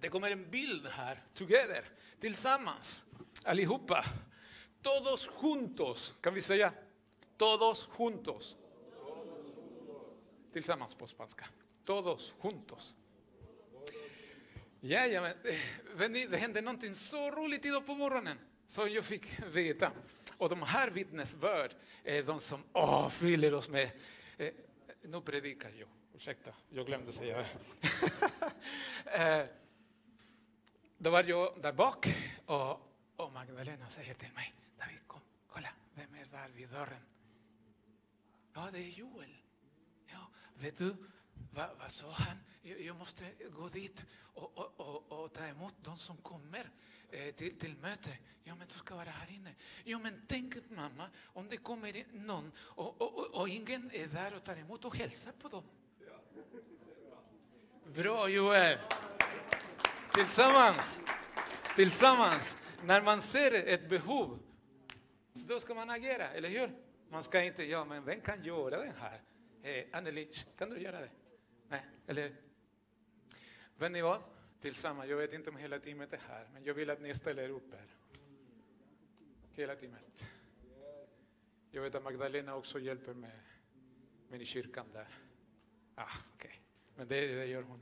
Det kommer en bild här, together, tillsammans, allihopa. Todos juntos, kan vi säga? Todos juntos. Tillsammans på spanska. Todos juntos. Jajamän, men eh, det hände någonting så roligt idag på morgonen som jag fick veta. Och de här vittnesbörd är de som åh, fyller oss med... Eh, nu predikar jag, ursäkta, jag glömde säga det. eh, då var jag där bak och, och Magdalena säger till mig, David kom, kolla, vem är där vid dörren? Ja, det är Joel. Ja, vet du, vad, vad sa han? Jag, jag måste gå dit och, och, och, och ta emot de som kommer eh, till, till möte. Ja, men du ska vara här inne. Ja, men tänk mamma, om det kommer någon och, och, och, ingen är där och tar emot och hälsar på dem. Bra Joel! Tillsammans, tillsammans, när man ser ett behov, då ska man agera, eller hur? Man ska inte, ja men vem kan göra det här? Eh, Anneli, kan du göra det? Nej, eller? Vet ni vad? Tillsammans, jag vet inte om hela teamet är här, men jag vill att ni ställer upp er. Hela teamet. Jag vet att Magdalena också hjälper med, med i kyrkan där. Ah, okay. Men det, det gör hon.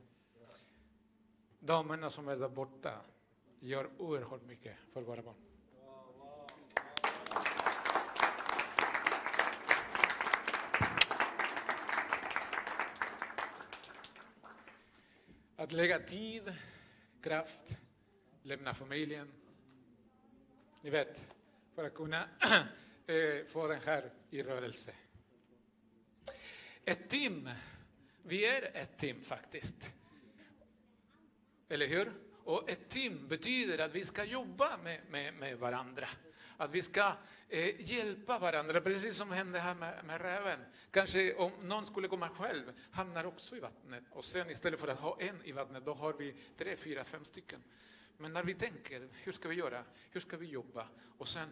Damerna som är där borta gör oerhört mycket för våra barn. Att lägga tid, kraft, lämna familjen. Ni vet, för att kunna eh, få den här i rörelse. Ett team, vi är ett team faktiskt. Eller hur? Och ett team betyder att vi ska jobba med, med, med varandra. Att vi ska eh, hjälpa varandra, precis som hände här med, med räven. Kanske om någon skulle komma själv, hamnar också i vattnet. Och sen istället för att ha en i vattnet, då har vi tre, fyra, fem stycken. Men när vi tänker, hur ska vi göra? Hur ska vi jobba? Och sen,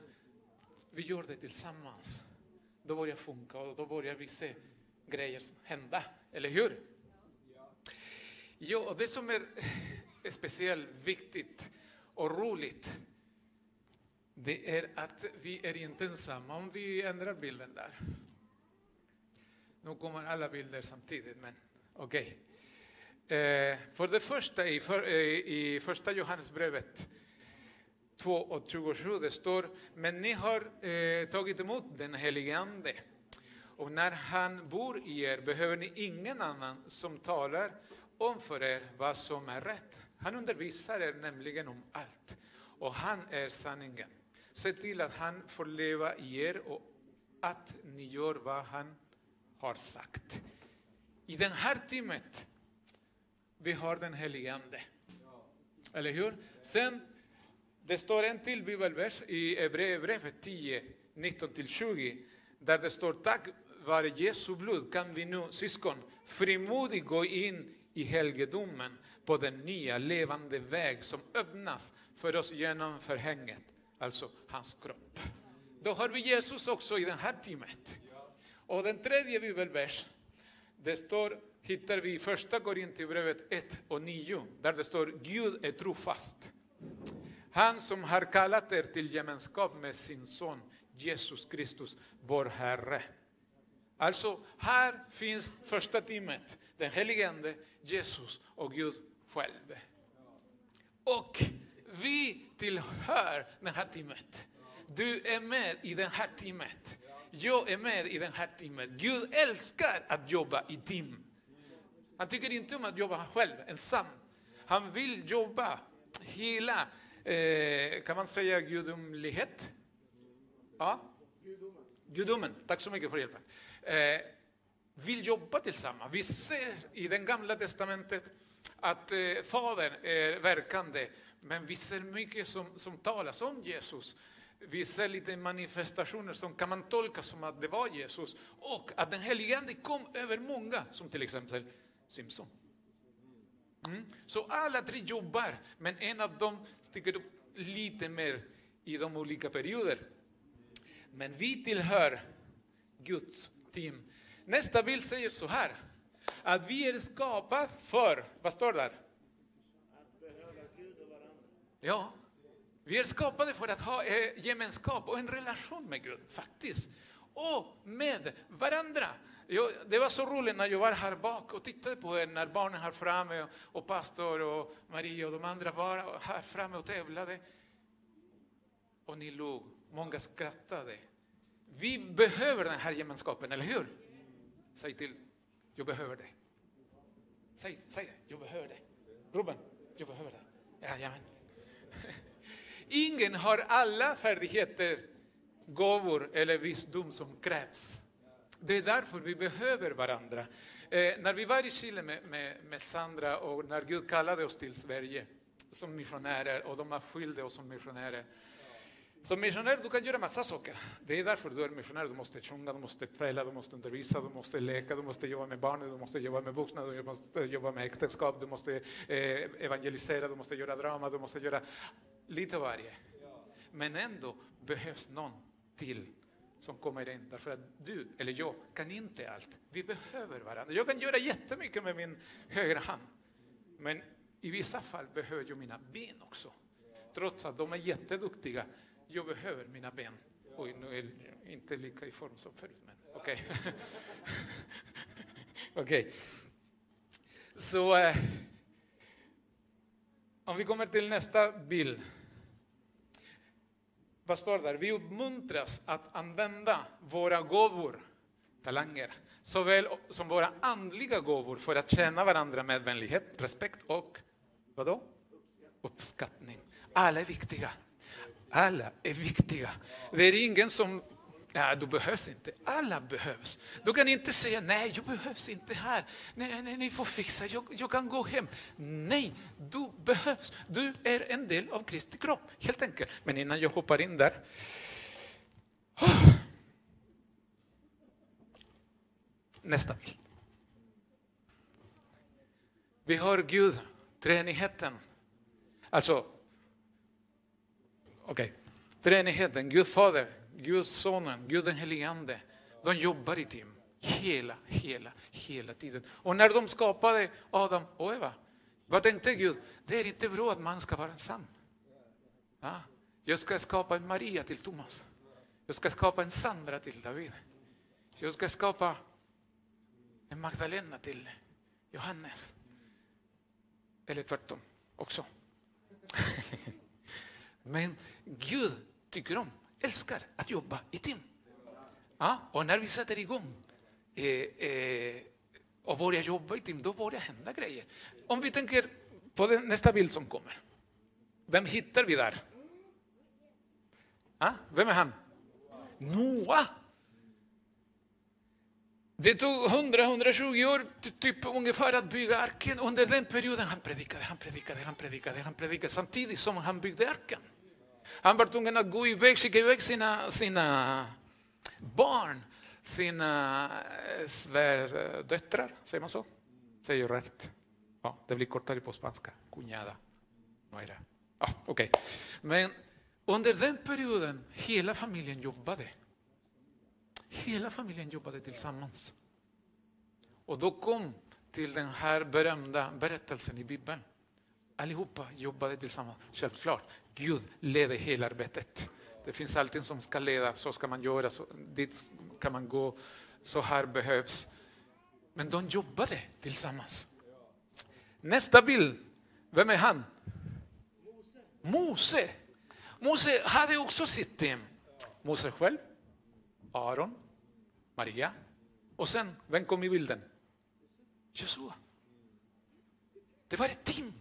vi gör det tillsammans. Då börjar det funka och då börjar vi se grejer hända, eller hur? Ja, och det som är speciellt viktigt och roligt, det är att vi är inte ensamma om vi ändrar bilden där. Nu kommer alla bilder samtidigt, men okej. Okay. Eh, för det första i, för, eh, i första Johannesbrevet 2 och 27 det står, men ni har eh, tagit emot den helige Ande. Och när han bor i er behöver ni ingen annan som talar om för er vad som är rätt. Han undervisar er nämligen om allt och han är sanningen. Se till att han får leva i er och att ni gör vad han har sagt. I det här timmet, vi har den helige Ande. Eller hur? Sen, det står en till bibelvers i Hebreerbrevet 10, 19-20, där det står tack vare Jesu blod kan vi nu, syskon, frimodigt gå in i helgedomen på den nya levande väg som öppnas för oss genom förhänget, alltså hans kropp. Då har vi Jesus också i det här teamet. Och den tredje bibelvers, det står, hittar vi i första Korinthierbrevet 1 och 9, där det står Gud är trofast. Han som har kallat er till gemenskap med sin son Jesus Kristus, vår Herre. Alltså, här finns första teamet, den helige Ande, Jesus och Gud själv. Och vi tillhör det här teamet. Du är med i det här teamet. Jag är med i det här teamet. Gud älskar att jobba i team. Han tycker inte om att jobba själv, ensam. Han vill jobba hela, eh, kan man säga gudomlighet? Ja? Gudomen. Tack så mycket för hjälpen. Eh, vill jobba tillsammans. Vi ser i det gamla testamentet att eh, Fadern är verkande, men vi ser mycket som, som talas om Jesus. Vi ser lite manifestationer som kan man tolka som att det var Jesus och att den helige Ande kom över många, som till exempel Simson. Mm. Så alla tre jobbar, men en av dem sticker upp lite mer i de olika perioder. Men vi tillhör Guds team. Nästa bild säger så här, att vi är skapade för, vad står där? Ja, vi är skapade för att ha eh, gemenskap och en relation med Gud, faktiskt. Och med varandra. Jag, det var så roligt när jag var här bak och tittade på er när barnen här framme och pastor och Maria och de andra var här framme och tävlade. Och ni log, många skrattade. Vi behöver den här gemenskapen, eller hur? Säg till, jag behöver det. Säg, säg det, jag behöver det. Ruben, jag behöver det. Jajamän. Ingen har alla färdigheter, gåvor eller visdom som krävs. Det är därför vi behöver varandra. Eh, när vi var i Chile med, med, med, Sandra och när Gud kallade oss till Sverige som missionärer och de avskilde oss som missionärer. Som missionär du kan göra massa saker. Det är därför du är missionär. Du måste sjunga, du måste spela, du måste undervisa, du måste leka, du måste jobba med barnen, du måste jobba med vuxna, du måste jobba med äktenskap, du måste eh, evangelisera, du måste göra drama, du måste göra lite varje. Men ändå behövs någon till som kommer in. Därför att du eller jag kan inte allt. Vi behöver varandra. Jag kan göra jättemycket med min högra hand. Men i vissa fall behöver jag mina ben också. Trots att de är jätteduktiga. Jag behöver mina ben. Oj, nu är jag inte lika i form som förut. Men okej. Okay. okay. Så eh, om vi kommer till nästa bild. Vad står där? Vi uppmuntras att använda våra gåvor, talanger, såväl som våra andliga gåvor för att tjäna varandra med vänlighet, respekt och vadå? uppskattning. Alla är viktiga. Alla är viktiga. Det är ingen som Nej, du behövs inte. Alla behövs. Du kan inte säga nej, jag behövs inte här. Nej, nej, ni får fixa, jag, jag kan gå hem. Nej, du behövs. Du är en del av Kristi kropp, helt enkelt. Men innan jag hoppar in där. Nästa bild. Vi har Gud, treenigheten. Alltså, okej, okay. treenigheten, Gud Fader, Gud sonen, Gud den helige Ande. De jobbar i team hela, hela, hela tiden. Och när de skapade Adam och Eva, vad tänkte Gud? Det är inte bra att man ska vara ensam. Ja, jag ska skapa en Maria till Thomas. Jag ska skapa en Sandra till David. Jag ska skapa en Magdalena till Johannes. Eller tvärtom också. Men Gud tycker om älskar att jobba i team. Ja, och när vi sätter igång eh, eh, och börjar jobba i team, då börjar hända grejer. Om vi tänker på den, nästa bild som kommer. Vem hittar vi där? Ja, vem är han? Noa. Det tog 100-120 år typ ungefär att bygga arken. Under den perioden han predikade, han predikade, han predikade, han predikade samtidigt som han byggde arken. Han var tvungen att gå iväg, skicka iväg sina, sina barn, sina eh, svärdöttrar, eh, säger man så? Säger jag rätt? Ja, det blir kortare på spanska. Cuñada. No era. Ja, okay. Men under den perioden, hela familjen jobbade. Hela familjen jobbade tillsammans. Och då kom till den här berömda berättelsen i Bibeln. Allihopa jobbade tillsammans, självklart. Gud leder hela arbetet. Det finns allting som ska leda, så ska man göra, så, dit kan man gå, så här behövs. Men de jobbade tillsammans. Nästa bild, vem är han? Mose. Mose hade också sitt team. Mose själv, Aron, Maria och sen, vem kom i bilden? Josua. Det var ett team.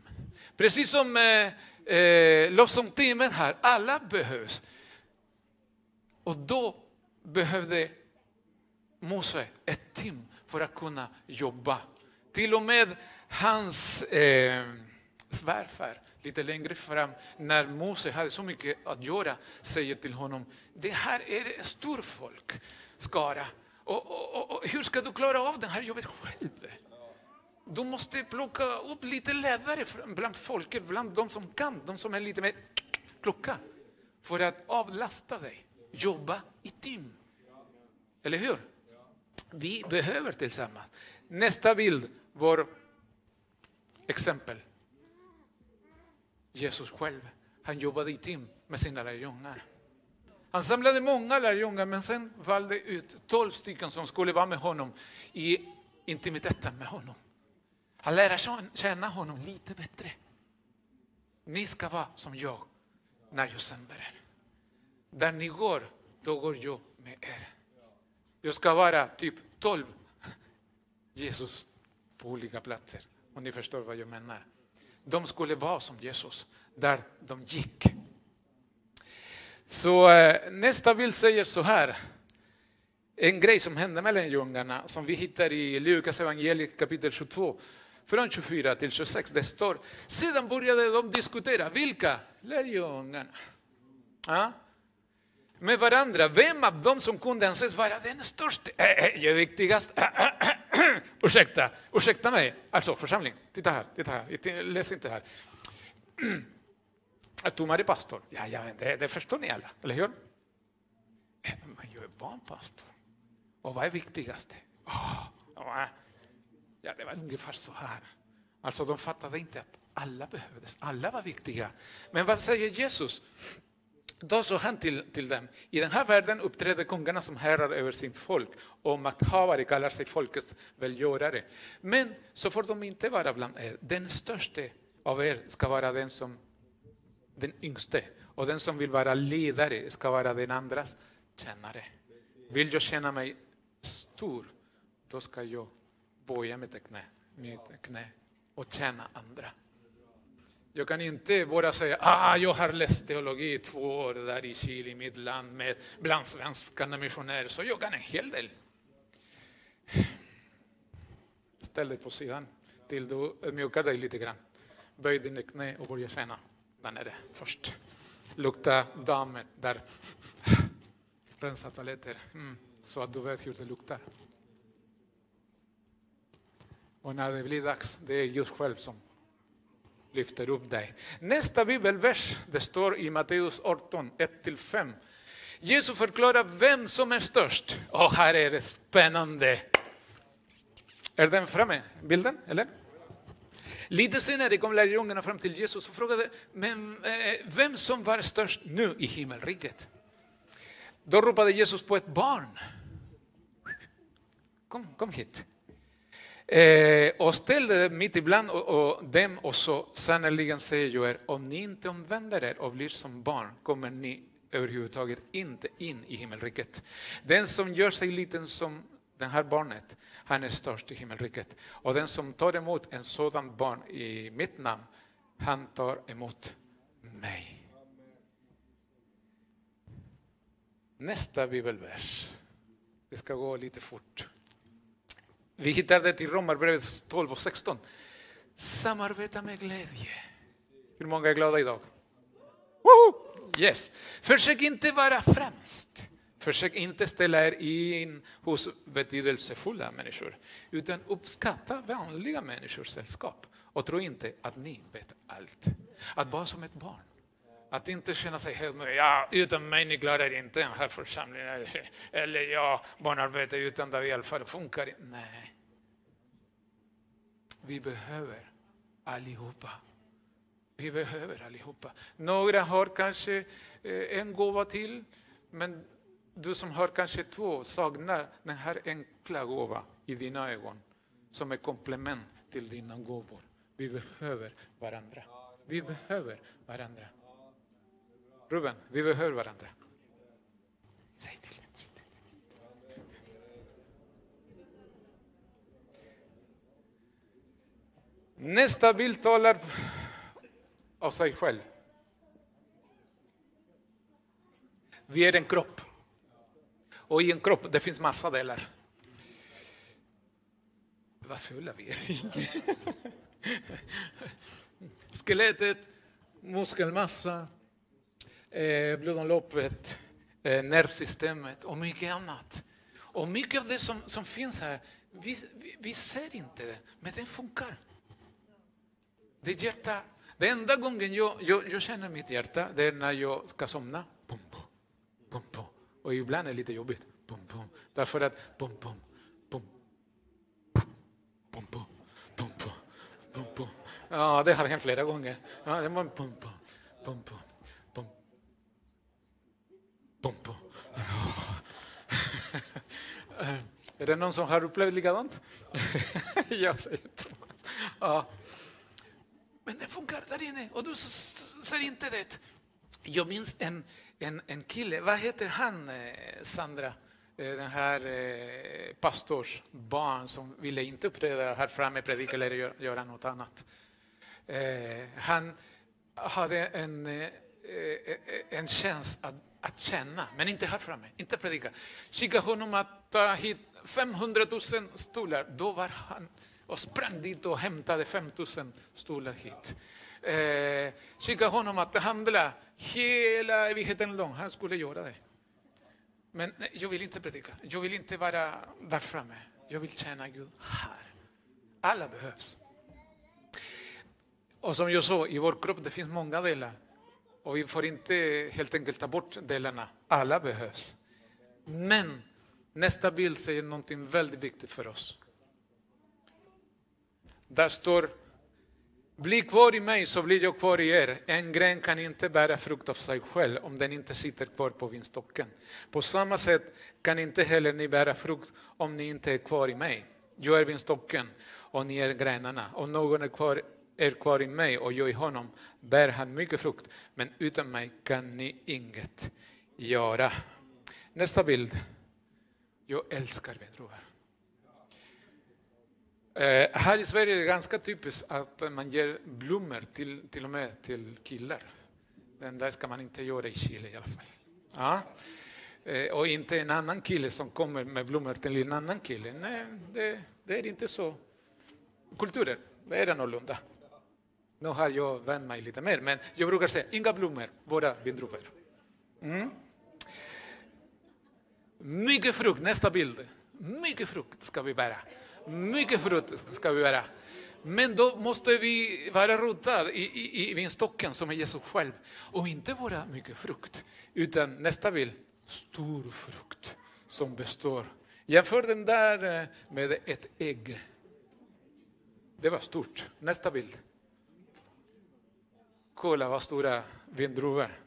Precis som eh, eh, lovsångsteamet här, alla behövs. Och då behövde Mose ett team för att kunna jobba. Till och med hans eh, svärfar lite längre fram, när Mose hade så mycket att göra, säger till honom, det här är en stor folkskara. Och, och, och, och, hur ska du klara av det här jobbet själv? Du måste plocka upp lite ledare bland folket, bland de som kan, de som är lite mer kloka. För att avlasta dig, jobba i team. Eller hur? Vi behöver tillsammans. Nästa bild, vår exempel. Jesus själv. han jobbade i team med sina lärjungar. Han samlade många lärjungar, men sen valde ut tolv stycken som skulle vara med honom i intimiteten med honom. Han lär känna honom lite bättre. Ni ska vara som jag när jag sänder er. Där ni går, då går jag med er. Jag ska vara typ tolv Jesus på olika platser. Om ni förstår vad jag menar. De skulle vara som Jesus där de gick. Så eh, nästa bild säger så här. En grej som hände mellan lärjungarna som vi hittar i Lukas evangeliet kapitel 22 från 24 till 26. Det står, sedan började de diskutera, vilka? Lärjungarna. Ja? Med varandra, vem av dem som kunde anses vara den största, äh, eh, äh, eh, viktigast, äh, eh, äh, äh, ursäkta, ursäkta mig, alltså församling, titta här, titta här, läs inte här. Tomare är pastor, ja, ja det, det förstår ni alla, eller hur? Men jag är barnpastor. Och vad är viktigast? Oh, Ja, det var ungefär så här. Alltså de fattade inte att alla behövdes, alla var viktiga. Men vad säger Jesus? Då sa han till, till dem, i den här världen uppträder kungarna som herrar över sin folk och makthavare kallar sig folkets välgörare. Men så får de inte vara bland er. Den största av er ska vara den som den yngste och den som vill vara ledare ska vara den andras tjänare. Vill jag känna mig stor, då ska jag böja mitt knä, mitt knä och tjäna andra. Jag kan inte bara säga ah, jag har läst teologi i två år där i Chile, i mitt land, med, bland svenskarna missionärer, så jag kan en hel del. Ställ dig på sidan till du ödmjukar dig lite grann. Böj dina knä och börja känna där nere först. Lukta dammet där. Rensa toaletter, mm, så att du vet hur det luktar. Och när det blir dags, det är Gud själv som lyfter upp dig. Nästa bibelvers, det står i Matteus 18, 1-5. Jesus förklarar vem som är störst. Och här är det spännande. Är den framme, bilden? Eller? Lite senare kom lärjungarna fram till Jesus och frågade men, eh, vem som var störst nu i himmelriket. Då ropade Jesus på ett barn. Kom, kom hit. Eh, och ställde det mitt ibland och, och dem och så sannerligen säger jag er, om ni inte omvänder er och blir som barn kommer ni överhuvudtaget inte in i himmelriket. Den som gör sig liten som det här barnet, han är störst i himmelriket. Och den som tar emot en sådan barn i mitt namn, han tar emot mig. Nästa bibelvers. Det ska gå lite fort. Vi hittar det i Romarbrevet 12 och 16. Samarbeta med glädje. Hur många är glada idag? Woho! Yes. Försök inte vara främst. Försök inte ställa er in hos betydelsefulla människor, utan uppskatta vanliga människors sällskap. Och tro inte att ni vet allt. Att vara som ett barn. Att inte känna sig helt nöjd. ja, utan mig ni klarar inte den här församlingen. Eller ja, barnarbete utan David Alfa, det funkar inte. Nej. Vi behöver allihopa. Vi behöver allihopa. Några har kanske eh, en gåva till, men du som har kanske två saknar den här enkla gåvan i dina ögon som är komplement till dina gåvor. Vi behöver varandra. Vi behöver varandra. Ruben, vi behöver varandra. Säg till. Nästa bild talar av sig själv. Vi är en kropp. Och i en kropp det finns massa delar. Vad fulla vi är. Skelettet, muskelmassa, blodomloppet, nervsystemet och mycket annat. Och mycket av det som, som finns här, vi, vi, vi ser inte det, men det funkar. Det hjärta, det enda gången jag, jag, jag känner mitt hjärta, det är när jag ska somna. Pum, pum, pum, och ibland är det lite jobbigt. Pum, pum. Därför att pum, pum, pum, pum, pum, pum, pum, pum. Ja, det har hänt flera gånger. Ja, det var pum, pum, pum, pum. Bom, bom. Är det någon som har upplevt likadant? Jag säger Thomas. Ja. Men det funkar där inne och du ser inte det. Jag minns en, en, en kille, vad heter han, eh, Sandra? Eh, den här eh, pastors barn som ville inte uppträda här framme, predika eller göra något annat. Han hade en, en chans att, att känna, men inte här framme, inte predika. Skicka honom att ta hit 500 000 stolar. Då var han och sprang dit och hämtade 5 000 stolar hit. Eh, skicka honom att handla hela evigheten lång. Han skulle göra det. Men nej, jag vill inte predika. Jag vill inte vara där framme. Jag vill tjäna Gud här. Alla behövs. Och som jag sa, i vår kropp det finns många delar. Och vi får inte helt enkelt ta bort delarna. Alla behövs. Men nästa bild säger någonting väldigt viktigt för oss. Där står bli kvar i mig så blir jag kvar i er. En gren kan inte bära frukt av sig själv om den inte sitter kvar på vinstocken. På samma sätt kan inte heller ni bära frukt om ni inte är kvar i mig. Jag är vinstocken och ni är grenarna. Om någon är kvar, är kvar i mig och jag i honom bär han mycket frukt. Men utan mig kan ni inget göra. Nästa bild. Jag älskar vindruvor. Eh, här i Sverige är det ganska typiskt att man ger blommor till, till och med till killar. Den där ska man inte göra i Chile i alla fall. Ja. Eh, och inte en annan kille som kommer med blommor till en annan kille. Nej, det, det är inte så. Kulturen, det är annorlunda. Nu har jag vänt mig lite mer, men jag brukar säga inga blommor, bara vindruvor. Mm. Mycket frukt, nästa bild. Mycket frukt ska vi bära. Mycket frukt ska vi bära. Men då måste vi vara rotade i, i, i vinstocken som är Jesus själv. Och inte bara mycket frukt, utan nästa bild, stor frukt som består. Jämför den där eh, med ett ägg. Det var stort. Nästa bild. Kolla vad stora vindruvor.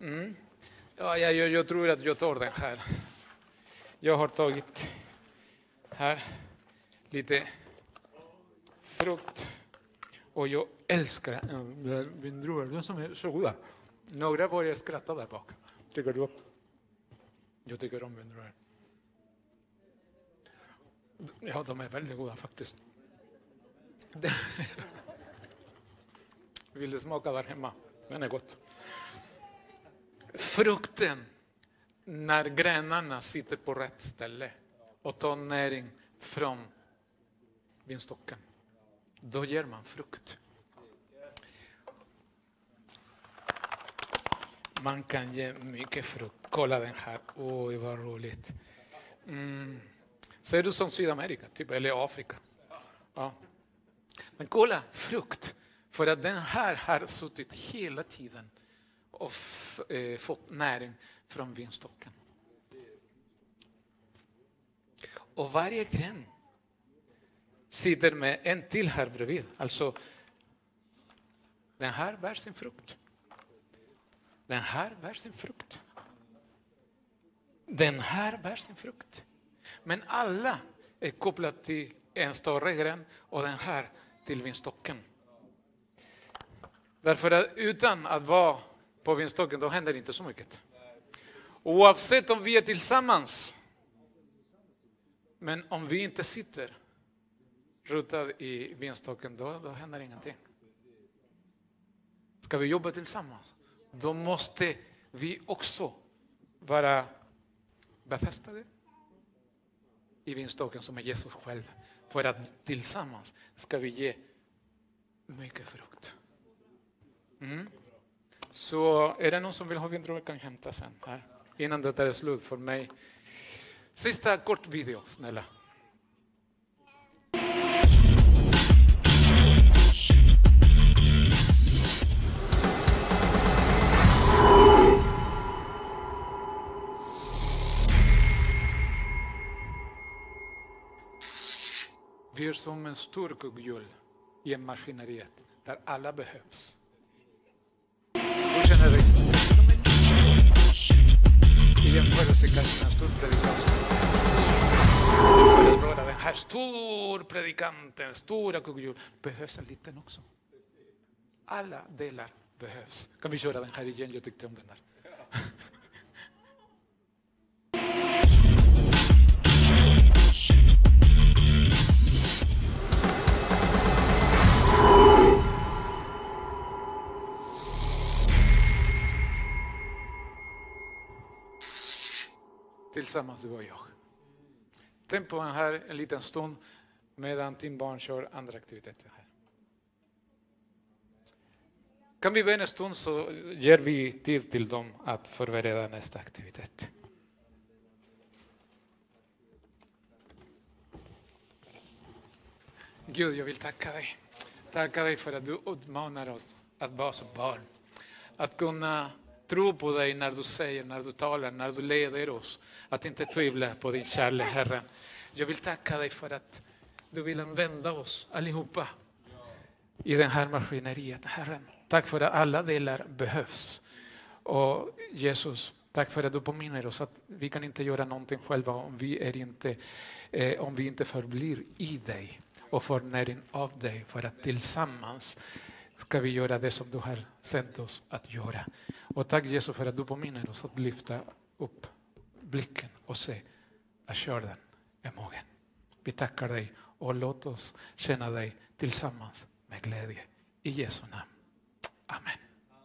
Mm. Ja, jag, jag tror att jag tar den här. Jag har tagit här lite frukt. Och jag älskar vindruvor, de som är så goda. Några börjar skratta där bak. Tycker du? Jag tycker om vindruvor. Ja, de är väldigt goda faktiskt. Vill du smaka där hemma? Den är gott. Frukten, när grenarna sitter på rätt ställe och tar näring från vinstocken. Då ger man frukt. Man kan ge mycket frukt. Kolla den här. Oj, vad roligt. Mm. Ser du som Sydamerika, typ, eller Afrika? Ja. Men kolla, frukt. För att den här har suttit hela tiden och eh, fått näring från vinstocken. Och varje gren sitter med en till här bredvid. Alltså, den här bär sin frukt. Den här bär sin frukt. Den här bär sin frukt. Men alla är kopplade till en större gren och den här till vinstocken. Därför att utan att vara på vinstocken, då händer inte så mycket. Oavsett om vi är tillsammans men om vi inte sitter rotade i vinstocken, då, då händer ingenting. Ska vi jobba tillsammans, då måste vi också vara befästade i vinstocken som är Jesus själv. För att tillsammans ska vi ge mycket frukt. Mm. Så är det någon som vill ha vindruvor kan hämta sen här innan det är slut för mig. Sista kort video, snälla. Vi är som en stor kugghjul i en maskineriet där alla behövs. I jämförelse kanske med en stor predikant. För att vara den här stor predikanten, stora kugghjul, behövs en liten också. Alla delar behövs. Kan vi köra den här igen? Jag tyckte om den där. Tillsammans du och jag. Tänk på den här en liten stund medan din barn kör andra aktiviteter här. Kan vi be en stund så ger vi tid till dem att förbereda nästa aktivitet. Gud, jag vill tacka dig. Tacka dig för att du utmanar oss att vara som barn. Att kunna tro på dig när du säger, när du talar, när du leder oss. Att inte tvivla på din kärlek, Herre. Jag vill tacka dig för att du vill använda oss allihopa i det här maskineriet, Herren. Tack för att alla delar behövs. Och Jesus, tack för att du påminner oss att vi kan inte göra någonting själva om vi, är inte, eh, om vi inte förblir i dig och får näring av dig för att tillsammans ska vi göra det som du har sänt oss att göra. Och tack Jesus för att du påminner oss att lyfta upp blicken och se att skörden är mogen. Vi tackar dig och låt oss känna dig tillsammans med glädje. I Jesu namn. Amen.